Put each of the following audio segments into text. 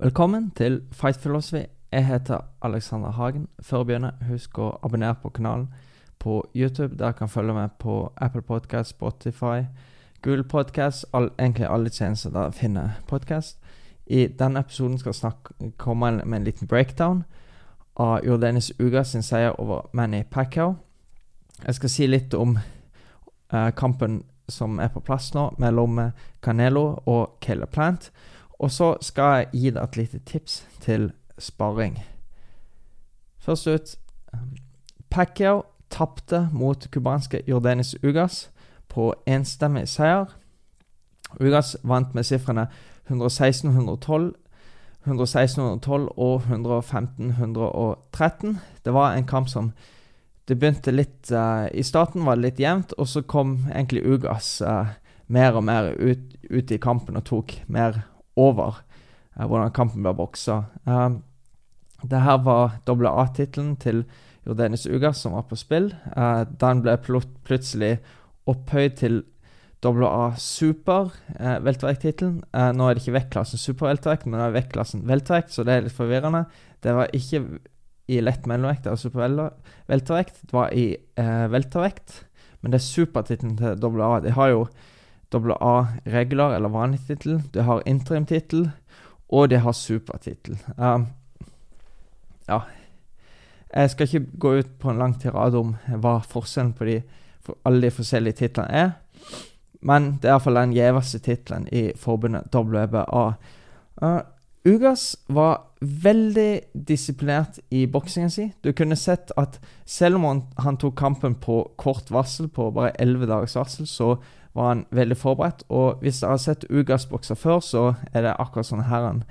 Velkommen til Fight Philosophy. Jeg heter Alexander Hagen. Før vi begynner, husk å abonnere på kanalen på YouTube. Der kan følge med på Apple Podcast, Spotify, Google Podcast, all, egentlig alle tjenester der finner podkast. I denne episoden skal jeg komme med en liten breakdown av Jordanis Uga sin seier over Manny Pacquiao. Jeg skal si litt om uh, kampen som er på plass nå, mellom Canelo og Caleb Plant. Og så skal jeg gi deg et lite tips til sparring. Først ut Pacquiao tapte mot cubanske Jordanis Ugas på enstemmig seier. Ugas vant med sifrene 116-112, 116-112 og 115-113. Det var en kamp som det begynte litt uh, I starten var det litt jevnt, og så kom egentlig Ugas uh, mer og mer ut, ut, i kampen og tok mer over uh, hvordan kampen ble boksa. Uh, det her var AA-tittelen til Jordanis Ugas som var på spill. den ble pl plutselig opphøyd til WA Super eh, veltervekttittelen. Eh, nå er det ikke vektklassen superveltervekt, men det er vektklassen veltervekt, så det er litt forvirrende. Det var ikke i lett mellomvekt eller superveltervekt, det var i eh, veltervekt. Men det er supertittelen til AA. De har jo WA regular eller vanlig tittel, Det har interimtittel, og det har supertittel. Um, ja Jeg skal ikke gå ut på en lang tirade om hva forskjellen på de, for alle de forskjellige titlene er. Men det er iallfall den gjeveste tittelen i forbundet WBA. Uh, Ugas var veldig disiplinert i boksingen sin. Du kunne sett at selv om han, han, tok kampen på kort varsel, på bare elleve dagers varsel, så var han veldig forberedt. Og hvis dere har sett Ugas bokse før, så er det akkurat sånn her han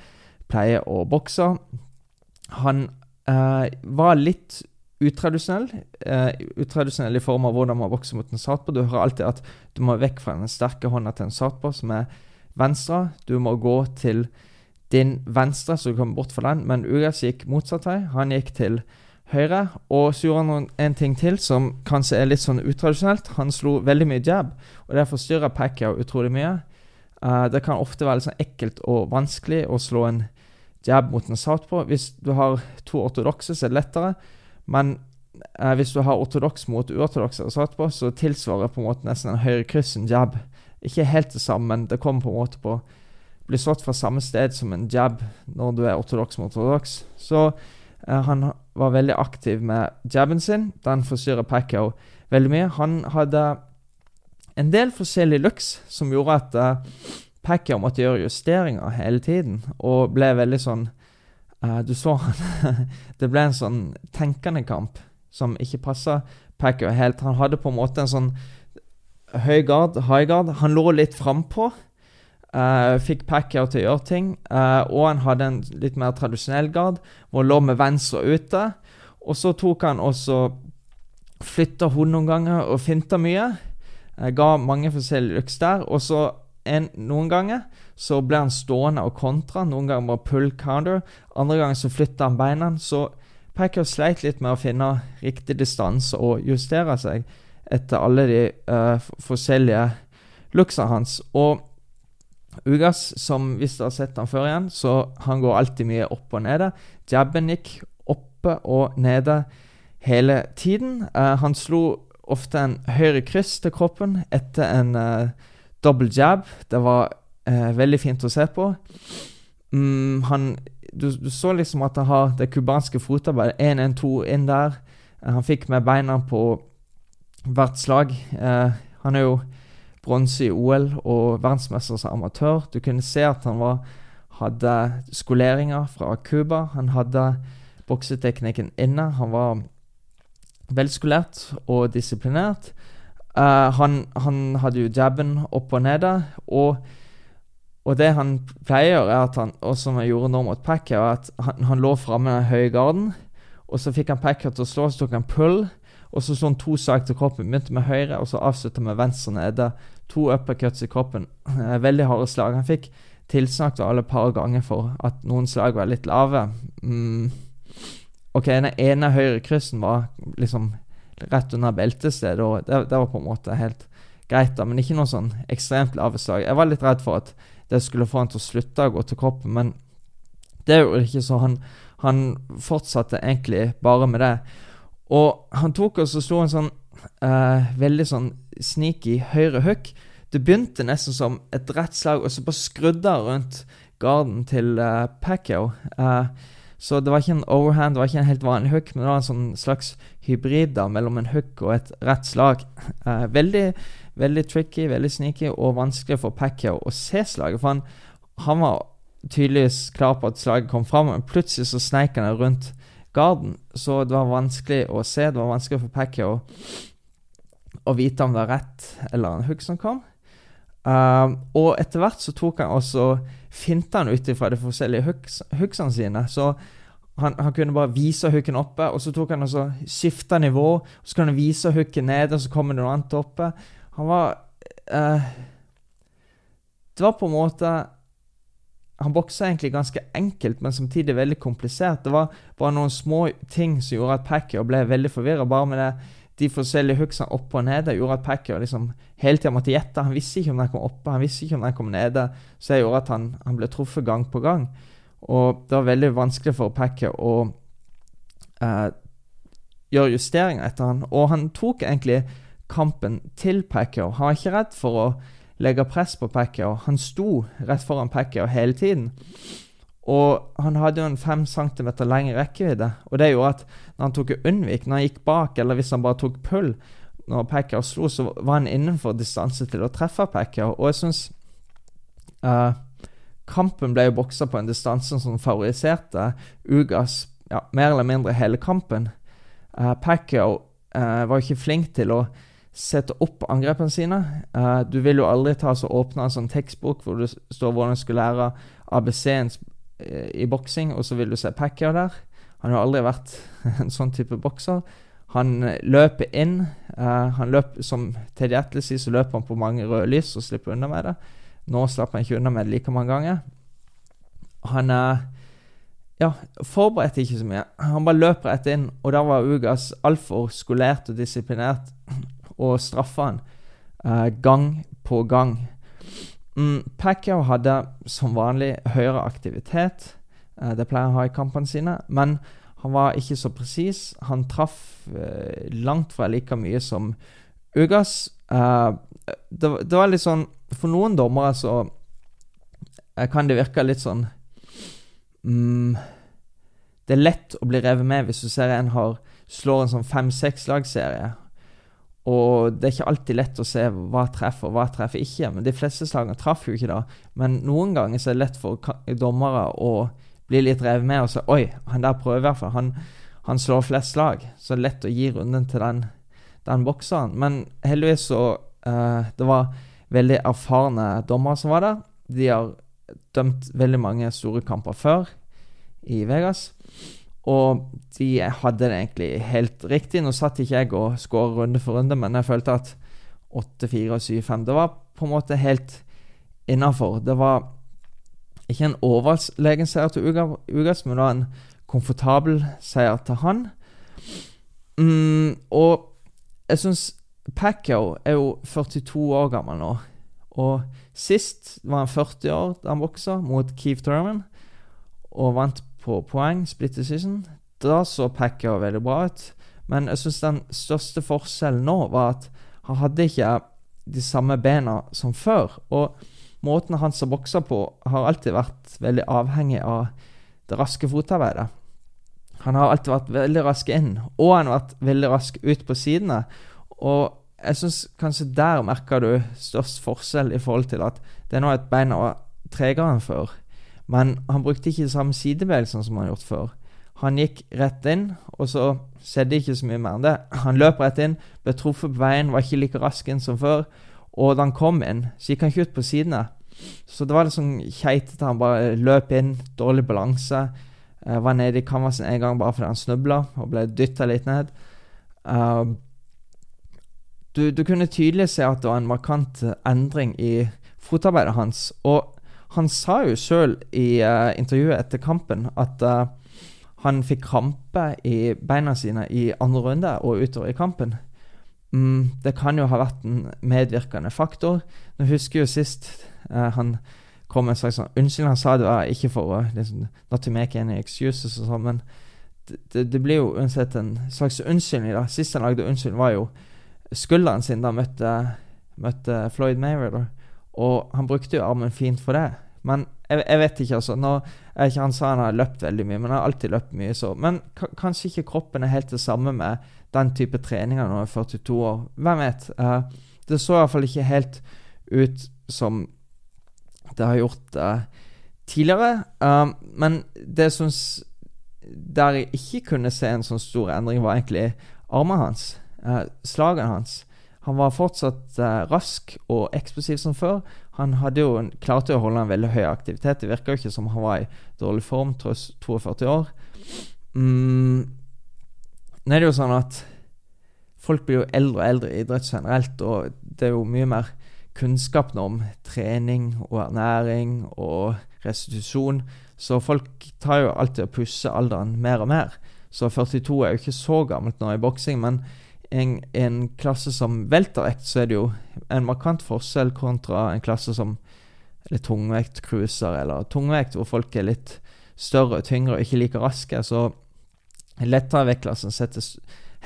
pleier å bokse. Han eh, var litt utradisjonell. Eh, utradisjonell i form av hvordan man bokser mot en satpå. Du hører alltid at du må vekk fra den sterke hånda til en satpå som er venstre. Du må gå til din venstre, så du kommer bort fra den. Men Ugas gikk motsatt vei. Han gikk til høyre. Og så gjorde han en ting til som kanskje er litt sånn utradisjonelt. Han slo veldig mye jab, og det forstyrra Pacquiao utrolig mye. Uh, det kan ofte være litt sånn ekkelt og vanskelig å slå en jab mot en southpaw. Hvis du har to ortodokse, så er det lettere. Men eh, hvis du har ortodoks mot uortodoks southpaw, så tilsvarer på en måte nesten en høyre kryss en jab. Ikke helt det samme, men det kommer på en måte på blir slått fra samme sted som en jab når du er ortodoks mot ortodoks. Så eh, han var veldig aktiv med jabben sin. Den forstyrrer Pacquiao veldig mye. Han hadde en del forskjellige looks som gjorde at uh, Pacquiao måtte gjøre justeringer hele tiden, og ble veldig sånn uh, Du så han Det ble en sånn tenkende kamp som ikke passa Pacquiao helt. Han hadde på en måte en sånn høy guard, high guard. Han lå litt frampå. Uh, fikk Pacquiao til å gjøre ting. Uh, og han hadde en litt mer tradisjonell guard, hvor han lå med venstre ute. Og så tok han også Flytta hun noen ganger og finta mye. Uh, ga mange forskjellige looks der. Og så en, noen ganger så ble han stående og kontra. Noen ganger bare pull counter. Andre ganger så flytta han beina. Så Packer sleit litt med å finne riktig distanse og justere seg etter alle de forskjellige looksa hans. Og Ugas, som hvis du har sett han før igjen, så han går alltid mye opp og nede. Jabben gikk oppe og nede hele tiden. Uh, han slo ofte en høyre kryss til kroppen etter en uh, double jab. Det var uh, veldig fint å se på. Um, han, du, du, så liksom at han har det cubanske fotarbeidet. 1-1-2 inn der. Han fikk med beina på hvert slag. Han er jo bronse i OL og verdensmester som amatør. Du kunne se at han var, hadde skoleringer fra Cuba. Han hadde bokseteknikken inne. Han var velskolert og disiplinert. Uh, han, han, hadde jo jabben opp og nede. Og, og, det han pleier, er at han, og som han gjorde nå mot Packer, er at han, han lå framme i den høye garden. Og så fikk han Packer til å slå, så tok han pull. Og så slo han to slag til kroppen. Begynte med høyre, og så avslutta med venstre nede. To uppercuts i kroppen. Uh, veldig harde slag. Han fikk tilsnakket alle par ganger for at noen slag var litt lave. Mm. Ok, den ene høyre kryssen var liksom rett under beltestedet. Og det, det, var på en måte helt greit, da, men ikke noe sånn ekstremt lave slag. Jeg var litt redd for at det skulle få han til å slutte å gå til kroppen, men Det gjorde det ikke, så han, han fortsatte egentlig bare med det. Og han tok og så slo en sånn uh, veldig sånn sneaky høyre hook. Det begynte nesten som et rett slag, og så bare skrudde han rundt garden til uh, Pacquiao. Uh, så det var ikke en overhand, det var ikke en helt vanlig hook, men det var en sånn slags hybrid da, mellom en hook og et rett slag. Uh, veldig, veldig tricky, veldig sneaky og vanskelig for Pacquiao å se slaget. For han, han var tydeligvis klar på at slaget kom fram, men plutselig så sneik han rundt garden. Så det var vanskelig å se. Det var vanskelig for Pacquiao å vite om det var rett eller en hook som kom. Um, og etter hvert så tok han også finta han ut ifra de forskjellige hooks, hooksene sine. Så han, han, kunne bare vise hooken oppe, og så tok han også skifta nivå. og Så kunne han vise hooken nede, og så kommer det noe annet oppe. Han var uh, Det var på en måte Han boksa egentlig ganske enkelt, men samtidig veldig komplisert. Det var bare noen små ting som gjorde at Packer ble veldig forvirra. Bare med det de forskjellige hooksene opp og nede gjorde at Packer liksom hele tida måtte gjette. Han visste ikke om den kom oppe, han visste ikke om den kom nede. Så det gjorde at han, han ble truffet gang på gang. Og det var veldig vanskelig for Packer å uh, gjøre justeringer etter han. Og han tok egentlig kampen til Packer. Han var ikke redd for å legge press på Packer. Han sto rett foran Packer hele tiden. Og han hadde jo en fem centimeter lengre rekkevidde, og det gjorde at når han tok unnvik, når han gikk bak, eller hvis han bare tok pull når Packer slo, så var han innenfor distanse til å treffe Packer. Og jeg syns uh, kampen ble jo boksa på en distanse som favoriserte Ugas ja, mer eller mindre hele kampen. Uh, Packer uh, var ikke flink til å sette opp angrepene sine. Uh, du vil jo aldri ta så åpne en sånn tekstbok hvor du står hvordan du skulle lære ABC-en i boksing, og så vil du se Pacquiao der. Han har aldri vært en sånn type bokser. Han løper inn. Uh, han løp, Som Teddy Atle sier, så løper han på mange røde lys og slipper unna med det. Nå slapp han ikke unna med det like mange ganger. Han uh, ja, forberedte ikke så mye. Han bare løper rett inn, og der var Ugas altfor skolert og disiplinert og straffa han uh, gang på gang. Mm, Pacquiao hadde som vanlig høyere aktivitet. Eh, det pleier han å ha i kampene sine. Men han var ikke så presis. Han traff eh, langt fra like mye som Ugas. Eh, det, det, var litt sånn For noen dommere så kan det virke litt sånn mm, Det er lett å bli revet med hvis du ser en har slår en sånn fem-seks lagserie og det er ikke alltid lett å se hva treffer og hva treffer ikke. Men de fleste slagene traff jo ikke da. Men noen ganger så er det lett for dommere å bli litt revet med og si Oi, han der prøver i hvert fall. Han, han, slår flest slag. Så det er lett å gi runden til den, den bokseren. Men heldigvis så uh, Det var veldig erfarne dommere som var der. De har dømt veldig mange store kamper før i Vegas. Og de hadde det egentlig helt riktig. Nå satt ikke jeg og skåret runde for runde, men jeg følte at 8-4 og 7-5 Det var på en måte helt innafor. Det var ikke en overlegen seier til Ugas, men det var en komfortabel seier til han. Mm, og jeg syns Pacquiao er jo 42 år gammel nå. Og sist var han 40 år da han boksa mot Keith Thurman og vant på poeng, split decision. Da så Packer veldig bra ut. Men jeg syns den største forskjellen nå var at han hadde ikke de samme bena som før. Og måten han har boksa på, har alltid vært veldig avhengig av det raske fotarbeidet. Han har alltid vært veldig rask inn, og han har vært veldig rask ut på sidene. Og jeg syns kanskje der merker du størst forskjell i forhold til at det er nå et bein var tregere enn før. Men han brukte ikke samme sidebevegelsene som han har gjort før. Han gikk rett inn, og så skjedde ikke så mye mer enn det. Han løp rett inn, ble truffet på veien, var ikke like rask inn som før. Og da han kom inn, så gikk han ikke ut på sidene. Så det var litt sånn keitete. Han bare løp inn, dårlig balanse. Uh, var nede i canvasen en gang bare fordi han snubla og ble dytta litt ned. Uh, du, du, kunne tydelig se at det var en markant endring i fotarbeidet hans. Og han sa jo sjøl i uh, intervjuet etter kampen at uh, han fikk krampe i beina sine i andre runde og utover i kampen. Mm, det kan jo ha vært en medvirkende faktor. Nå husker jo sist uh, han kom med en slags sånn Unnskyld, Han sa det var ikke for å liksom, Not to make any excuses og sånn, men det, det, blir jo uansett en slags unnskyldning. da. Sist han lagde unnskyld, var jo skulderen sin da møtte, møtte Floyd Mayweather. Og han brukte jo armen fint for det. Men jeg, jeg vet ikke, altså. Nå, ikke, han sa han har løpt veldig mye, men han har alltid løpt mye. så. Men kanskje ikke kroppen er helt det samme med den type treninger når han er 42 år. Hvem vet? Uh, det så i hvert fall ikke helt ut som det har gjort uh, tidligere. Uh, men det som Der jeg ikke kunne se en sånn stor endring, var egentlig armen hans. slagene hans. Han var fortsatt rask og eksplosiv som før. Han hadde jo klarte å holde en veldig høy aktivitet. Det virka jo ikke som han var i dårlig form, tross 42 år. Mm. Nå er det jo sånn at folk blir jo eldre og eldre i idrett generelt, og det er jo mye mer kunnskap nå om trening og ernæring og restitusjon. Så folk tar jo alltid og pusser alderen mer og mer. Så 42 er jo ikke så gammelt nå i boksing, men en, en, klasse som weltervekt, så er det jo en markant forskjell kontra en klasse som eller tungvekt, cruiser eller tungvekt, hvor folk er litt større, og tyngre og ikke like raske. Så lettere vektklassen setter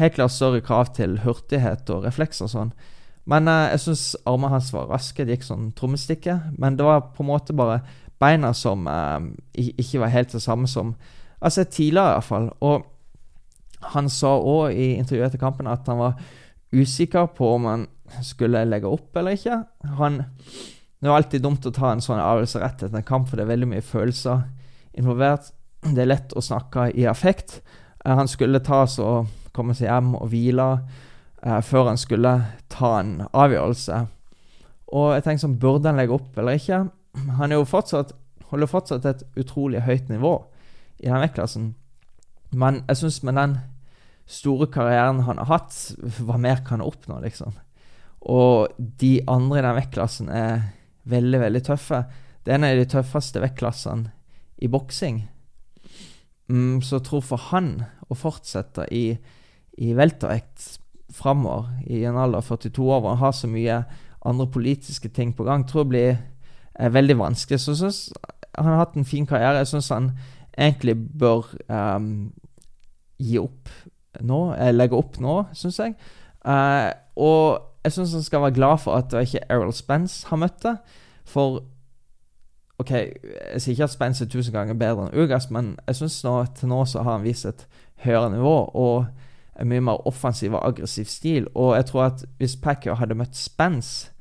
helt klart større krav til hurtighet og reflekser og sånn. Men eh, jeg syns armene hans var raske. Det gikk sånn trommestikke. Men det var på en måte bare beina som eh, ikke var helt det samme som Altså tidligere, iallfall. Og han sa òg i intervjuet etter kampen at han var usikker på om han skulle legge opp eller ikke. Han, det er alltid dumt å ta en sånn avgjørelse rett etter en kamp, for det er veldig mye følelser involvert. Det er lett å snakke i affekt. Eh, han skulle ta så komme seg hjem og hvile eh, før han skulle ta en avgjørelse. Og jeg tenker sånn, Burde han legge opp eller ikke? Han fortsatt, holder fortsatt et utrolig høyt nivå i den vektklassen. Men jeg syns med den store karrieren han har hatt, hva mer kan han oppnå, liksom? Og de andre i den vektklassen er veldig, veldig tøffe. Det er en av de tøffeste vektklassene i boksing. Mm, så jeg tror for han å fortsette i, i veltervekt framover, i en alder av 42 år, hvor han har så mye andre politiske ting på gang, tror jeg blir er veldig vanskelig. Så jeg syns han har hatt en fin karriere. Jeg syns han egentlig bør um, gi opp nå, eh, legger opp nå, syns jeg. Uh, og jeg syns han skal være glad for at det ikke Errol Spence han møtte. For OK, jeg sier ikke at Spence er tusen ganger bedre enn Ugas, men jeg syns til nå så har han vist et høyere nivå og en mye mer offensiv og aggressiv stil. Og jeg tror at hvis Pacquiao hadde møtt Spence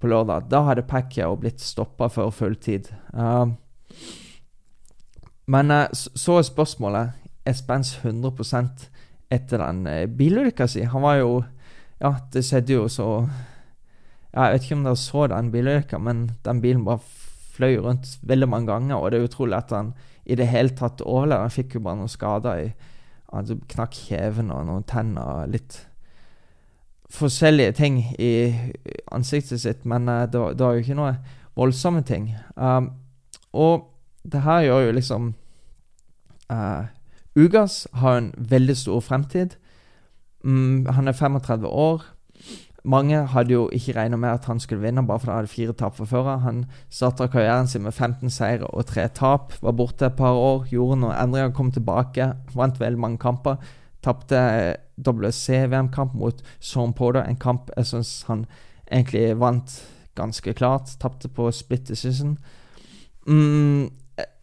på lørdag, da hadde Pacquiao blitt stoppa før full tid. Uh, men uh, så er spørsmålet er Spence 100 etter den uh, bilulykka si. Han var jo Ja, det skjedde jo så Jeg vet ikke om dere så den bilulykka, men den bilen bare fløy rundt veldig mange ganger, og det er utrolig at han i det hele tatt overlevde. Han fikk jo bare noen skader i Han knakk kjeven og noen tenner litt forskjellige ting i ansiktet sitt, men uh, det, var, det, var, jo ikke noe voldsomme ting. Um, og det her gjør jo liksom uh, Ugas har en veldig stor fremtid. Mm, han er 35 år. Mange hadde jo ikke regna med at han skulle vinne, bare fordi han hadde fire tap fra før Han starta karrieren sin med 15 seire og tre tap. Var borte et par år, gjorde noen endringer, kom tilbake. Vant veldig mange kamper. Tapte WC-VM-kamp mot Sean Porter, en kamp jeg syns han egentlig vant ganske klart. Tapte på split decision. Mm,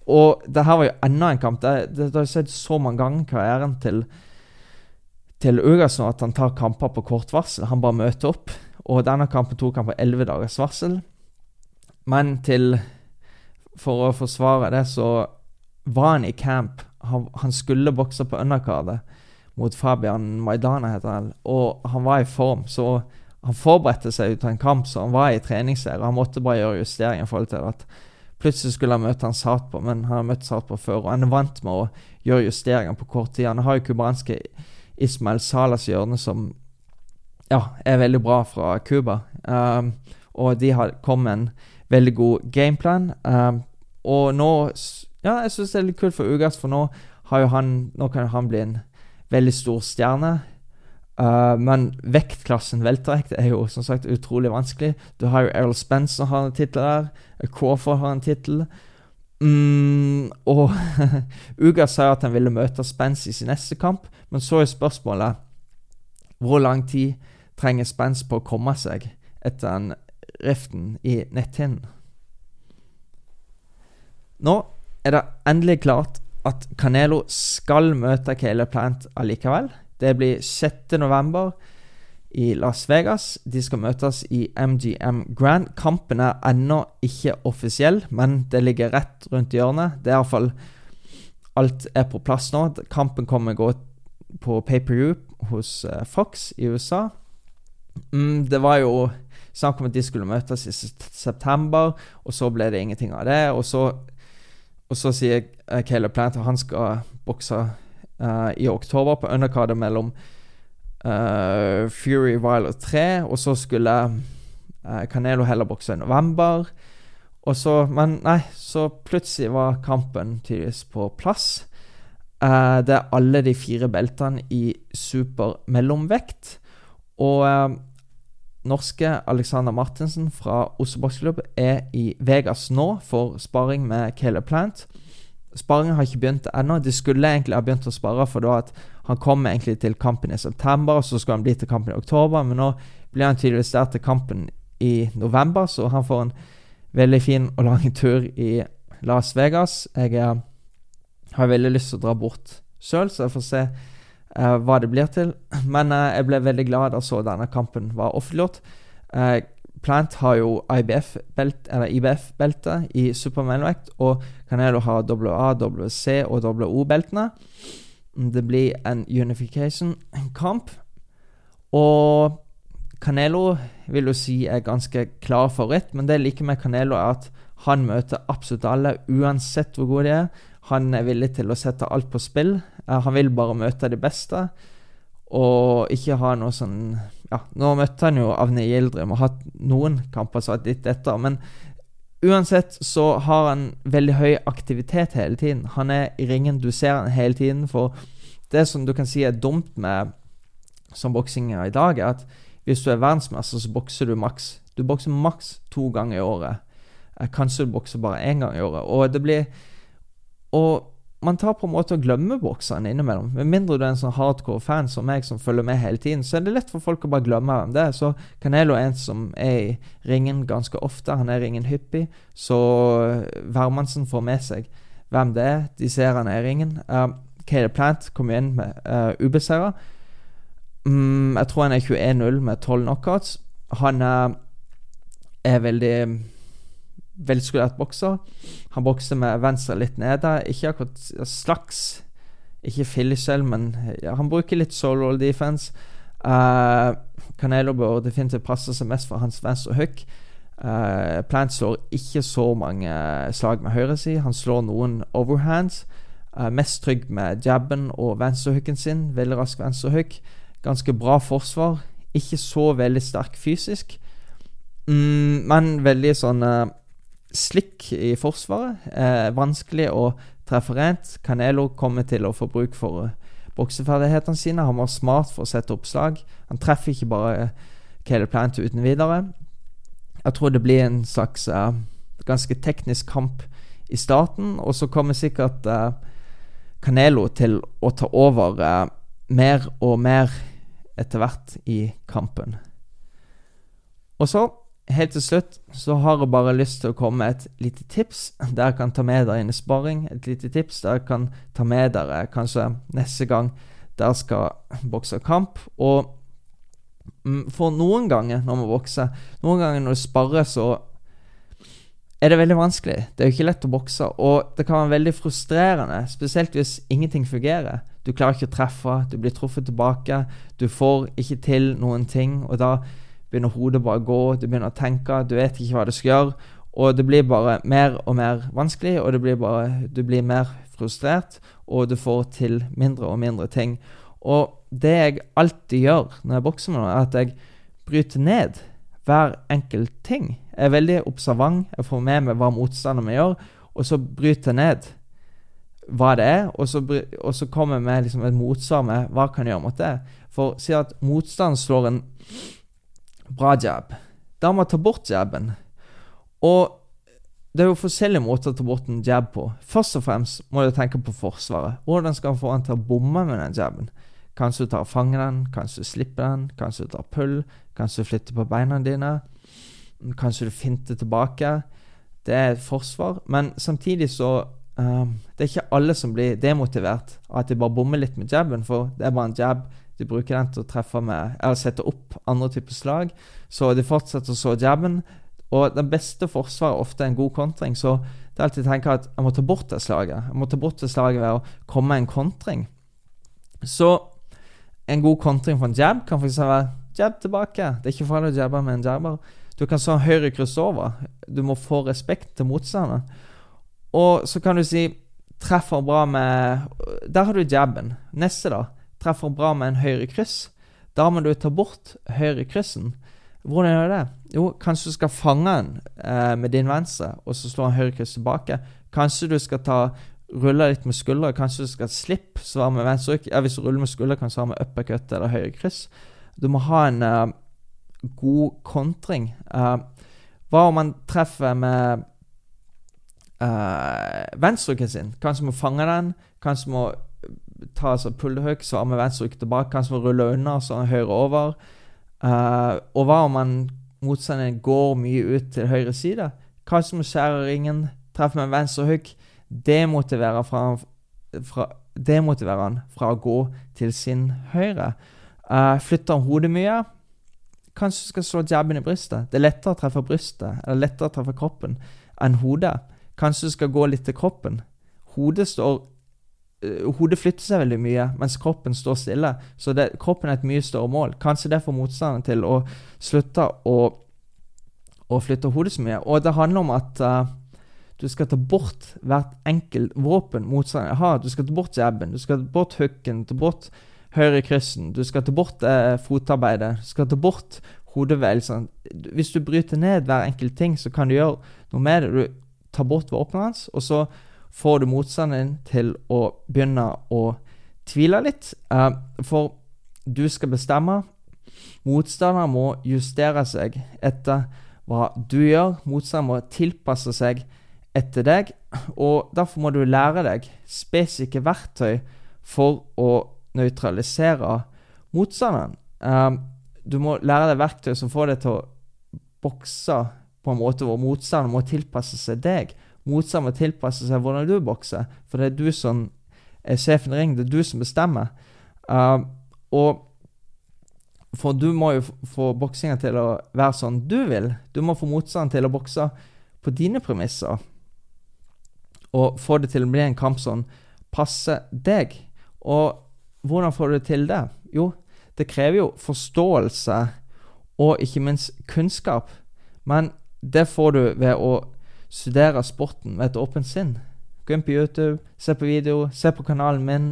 og det her var jo enda en kamp. Det, det, det har skjedd så mange ganger i karrieren til, til nå, at han tar kamper på kort varsel. Han bare møter opp. Og denne kampen tok han på elleve dagers varsel. Men til For å forsvare det, så var han i camp. Han, han skulle bokse på underkardet mot Fabian Maidana, heter han. Og han var i form, så han forberedte seg ut av en kamp, så han var i treningsserie. Han måtte bare gjøre justeringer i forhold til at Plutselig skulle han møte han Satpo, men han har møtt Satpo før. Og han er vant med å gjøre justeringer på kort tid. Han har jo cubanske Ismael Salas hjørne, som ja, er veldig bra fra Cuba. Um, og de har kommet med en veldig god gameplan. Um, og nå Ja, jeg syns det er litt kult for Ugas, for nå, har jo han, nå kan han bli en veldig stor stjerne. Uh, men vektklassen weltervekt er jo som sagt utrolig vanskelig. Du har jo Errol Spence som har en tittel der. Crawford har en tittel. Mm, og Uga sa at han ville møte Spence i sin neste kamp, men så er spørsmålet hvor lang tid trenger Spence på å komme seg etter den riften i netthinnen? Nå er det endelig klart at Canelo skal møte Caleb Plant allikevel. Det blir 6.11. i Las Vegas. De skal møtes i MGM Grand. Kampen er ennå ikke offisiell, men det ligger rett rundt hjørnet. Det er iallfall Alt er på plass nå. Kampen kommer gå på pay-per-view hos uh, Fox i USA. Mm, det var jo snakk om at de skulle møtes i september, og så ble det ingenting av det. Og så og så sier uh, Caleb Plant at han skal bokse uh, i oktober på undercardet mellom uh, Fury Violet 3, og så skulle uh, Canelo heller bokse i november. Og så, Men nei, så plutselig var kampen tydeligvis på plass. Uh, det er alle de fire beltene i super mellomvekt. Og norske Alexander Martinsen fra Oslo Bokseklubb er i Vegas nå for sparing med Caleb Plant. Sparingen har ikke begynt ennå. De skulle egentlig ha begynt å spare, for da at han kom egentlig til kampen i september, og så skulle han bli til kampen i oktober, men nå blir han tydeligvis der til kampen i november, så han får en veldig fin og lang tur i Las Vegas. Jeg er, har veldig lyst til å dra bort sjøl, så jeg får se uh, hva det blir til. Men uh, jeg ble veldig glad da så denne kampen var offentliggjort. Uh, Plant har jo IBF-belte i supermellomvekt, og Canelo har WA, WC og WO-beltene. Det blir en unification-kamp. Og Canelo vil jo si er ganske klar favoritt, men det jeg liker med Canelo, er at han møter absolutt alle, uansett hvor gode de er. Han er villig til å sette alt på spill. Eh, han vil bare møte de beste, og ikke ha noe sånn Ja, nå møtte han jo Avni Gildrim og hatt noen kamper som har litt etter, men uansett så har han veldig høy aktivitet hele tiden. Han er i ringen, du ser han hele tiden, for det som du kan si er dumt med som boksinger i dag, er at hvis du er verdensmester, så bokser du maks. Du bokser maks to ganger i året. Eh, kanskje du bokser bare én gang i året. Og det blir og man tar på en måte og glemmer bokseren innimellom. Med mindre du er en sånn hardcore fan som meg, som følger med hele tiden, så er det lett for folk å bare glemme hvem det er. Så Canelo er en som er i ringen ganske ofte. Han er i ringen hyppig. Så Værmannsen får med seg hvem det er. De ser han er i ringen. Uh, Caleb Plant kom inn med uh, ubeseira. Mm, jeg tror han er 21-0 med 12 knockouts. Han uh, er veldig velskulert bokser. Han bokser med venstre litt nede. Ikke akkurat slags Ikke fillishell, men ja, han bruker litt solo defense. Uh, Canelo bør definitivt passe seg mest for hans venstre hook. Uh, Plant slår ikke så mange slag med høyreside. Han slår noen overhands. Uh, mest trygg med jabben og venstrehooken sin. Veldig rask venstrehook. Ganske bra forsvar. Ikke så veldig sterk fysisk. Mm, men veldig sånn uh, slikk i forsvaret. Eh, vanskelig å treffe rent. Canelo kommer til å få bruk for uh, bokseferdighetene sine. Han var smart for å sette opp slag. Han treffer ikke bare Caleb Plant uten videre. Jeg tror det blir en slags eh, ganske teknisk kamp i starten, og så kommer sikkert eh, Canelo til å ta over mer og mer etter hvert i kampen. Og så helt til slutt så har jeg bare lyst til å komme med et lite tips der jeg kan ta med dere inn i sparring. Et lite tips der jeg kan ta med dere kanskje neste gang der skal bokse kamp. Og mm, for noen ganger når man bokser, noen ganger når du sparrer, så er det veldig vanskelig. Det er jo ikke lett å bokse, og det kan være veldig frustrerende, spesielt hvis ingenting fungerer. Du klarer ikke å treffe, du blir truffet tilbake, du får ikke til noen ting, og da begynner hodet bare å gå, du begynner å tenke, du vet ikke hva du skal gjøre. Og det blir bare mer og mer vanskelig, og blir bare, du blir mer frustrert, og du får til mindre og mindre ting. Og det jeg alltid gjør når jeg bokser med noen, er at jeg bryter ned hver enkelt ting. Jeg er veldig observant, jeg får med meg hva motstanderen min gjør, og så bryter jeg ned hva det er, og så, og så komme med liksom et motsvar med hva kan jeg gjøre mot det. For si at motstanden slår en bra jab. Da må man ta bort jabben. Og det er jo forskjellige måter å ta bort en jab på. Først og fremst må du tenke på Forsvaret. Hvordan skal han få han til å bomme med den jabben? Kanskje du tar og fanger den, kanskje du slipper den, kanskje du tar pull, kanskje du flytter på beina dine. Kanskje du finter tilbake. Det er et forsvar, men samtidig så um, Det er ikke alle som blir demotivert av at de bare bommer litt med jabben, for det er bare en jab. De bruker den til å treffe med Eller sette opp andre typer slag. Så de fortsetter så jabben. Og det beste forsvaret er ofte en god kontring. Så det er alltid å tenke at jeg må ta bort det slaget. Jeg må ta bort det slaget ved å komme med en kontring. Så en god kontring for en jab kan f.eks. være jab tilbake. Det er ikke farlig å jabbe med en jabber. Du kan så høyre kryss over. Du må få respekt til motstanderen. Og så kan du si treffer bra med Der har du jabben. Neste, da. Treffer bra med en høyre kryss. Da må du ta bort høyre kryssen. Hvordan gjør du det? Jo, kanskje du skal fange den eh, med din venstre, og så slå en høyre kryss tilbake. Kanskje du skal ta rulle litt med skuldre. Kanskje du skal slippe, svare med venstre. Ja, hvis du ruller med skuldre, kan du svare med uppercut eller høyre kryss. Du må ha en eh, god kontring. Eh, hva om man treffer med uh, venstreryggen sin? Kanskje må fange den. Kanskje må ta altså pullehøk, så med venstre rygg tilbake. Kanskje må rulle unna, så høyre over. Uh, og hva om man motstanderen går mye ut til høyre side? Kanskje må skjære ringen, treffe med venstre hugg. Demotivere fra, fra, demotiverer han fra å gå til sin høyre. Uh, flytter han hodet mye? Kanskje du skal slå jabben i brystet. Det er lettere å treffe brystet eller lettere å treffe kroppen enn hodet. Kanskje du skal gå litt til kroppen. Hodet står Hodet flytter seg veldig mye, mens kroppen står stille. Så det, kroppen er et mye større mål. Kanskje det får motstanderen til å slutte å, å flytte hodet så mye. Og det handler om at uh, du skal ta bort hvert enkelt våpen motstanderen har. Du skal ta bort jabben, du skal ta bort hooken, ta bort høyrekryssen. Du skal ta bort uh, fotarbeidet. Du skal ta bort hodebevegelsen. Hvis du bryter ned hver enkelt ting, så kan du gjøre noe med det. Du tar bort våpenet hans, og så får du motstanderen til å begynne å tvile litt. Uh, for du skal bestemme. Motstanderen må justere seg etter hva du gjør. Motstanderen må tilpasse seg etter deg, og derfor må du lære deg spesifikke verktøy for å nøytralisere motstanderen. Um, du må lære deg verktøy som får deg til å bokse på en måte hvor motstanderen må tilpasse seg deg. Motstanderen tilpasser seg hvordan du bokser, for det er du som er sjefen i ringen. Det er du som bestemmer. Uh, og for du må jo få boksinga til å være sånn du vil. Du må få motstanderen til å bokse på dine premisser og få det til å bli en kamp som passer deg. Og hvordan får du til det? Jo, det krever jo forståelse og ikke minst kunnskap. Men det får du ved å studere sporten med et åpent sinn. Gå inn på YouTube, se på video, se på kanalen min.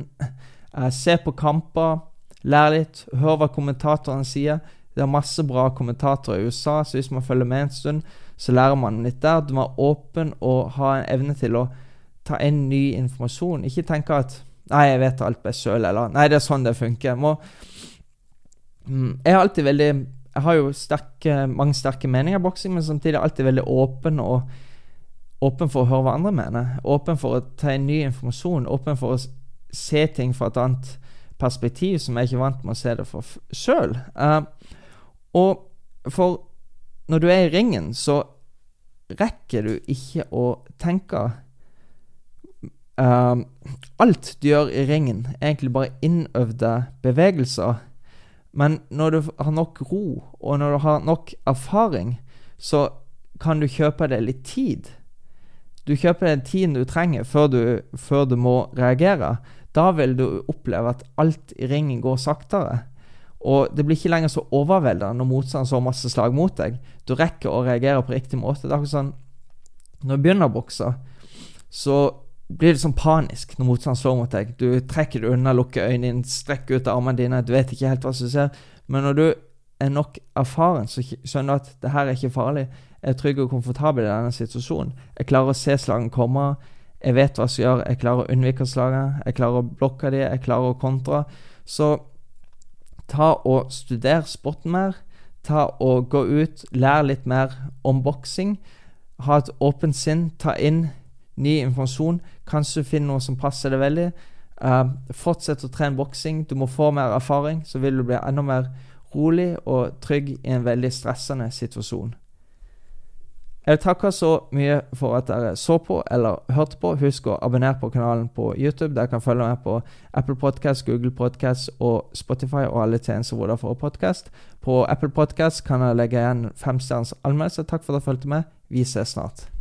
Eh, se på kamper, lær litt, hør hva kommentatorene sier. Det er masse bra kommentatorer i USA, så hvis man følger med en stund, så lærer man litt der. Du må være åpen og ha en evne til å ta inn ny informasjon. Ikke tenke at 'Nei, jeg vet alt best sjøl', eller 'Nei, det er sånn det funker'. Må, mm, jeg har alltid veldig Jeg har jo sterke, mange sterke meninger i boksing, men samtidig alltid veldig åpen og åpen for å høre hva andre mener. Åpen for å ta inn ny informasjon. Åpen for å se ting fra et annet perspektiv som jeg ikke er vant med å se det for sjøl. Uh, eh, for når du er i ringen, så rekker du ikke å tenke Uh, alt du gjør i ringen, er egentlig bare innøvde bevegelser. Men når du har nok ro, og når du har nok erfaring, så kan du kjøpe deg litt tid. Du kjøper den tiden du trenger før du, før du må reagere. Da vil du oppleve at alt i ringen går saktere. Og det blir ikke lenger så overveldende når motstanderen så masse slag mot deg. Du rekker å reagere på riktig måte. Det er akkurat sånn Når du begynner å bokse, så blir det sånn panisk når motstanderen slår mot deg. Du trekker det unna, lukker øynene dine, strekker ut armene dine. Du vet ikke helt hva som skjer. Men når du er nok erfaren, så skjønner du at det her er ikke farlig. Er trygg og komfortabel i denne situasjonen. Jeg klarer å se slagen komme. Jeg vet hva som gjør. Jeg klarer å unnvike slagene. Jeg klarer å blokke de, jeg klarer å kontre. Så ta og studer sporten mer. Ta og Gå ut, lær litt mer om boksing. Ha et åpent sinn. Ta inn ny informasjon. Kanskje du finner noe som passer deg veldig. Uh, fortsett å trene boksing. Du må få mer erfaring, så vil du bli enda mer rolig og trygg i en veldig stressende situasjon. Jeg vil takke så mye for at dere så på eller hørte på. Husk å abonnere på kanalen på YouTube. Dere kan følge med på Apple Podcast, Google Podcast og Spotify og alle tjenester hvor dere får podkast. På Apple Podcast kan dere legge igjen femstjerners anmeldelse. Takk for at dere fulgte med. Vi ses snart.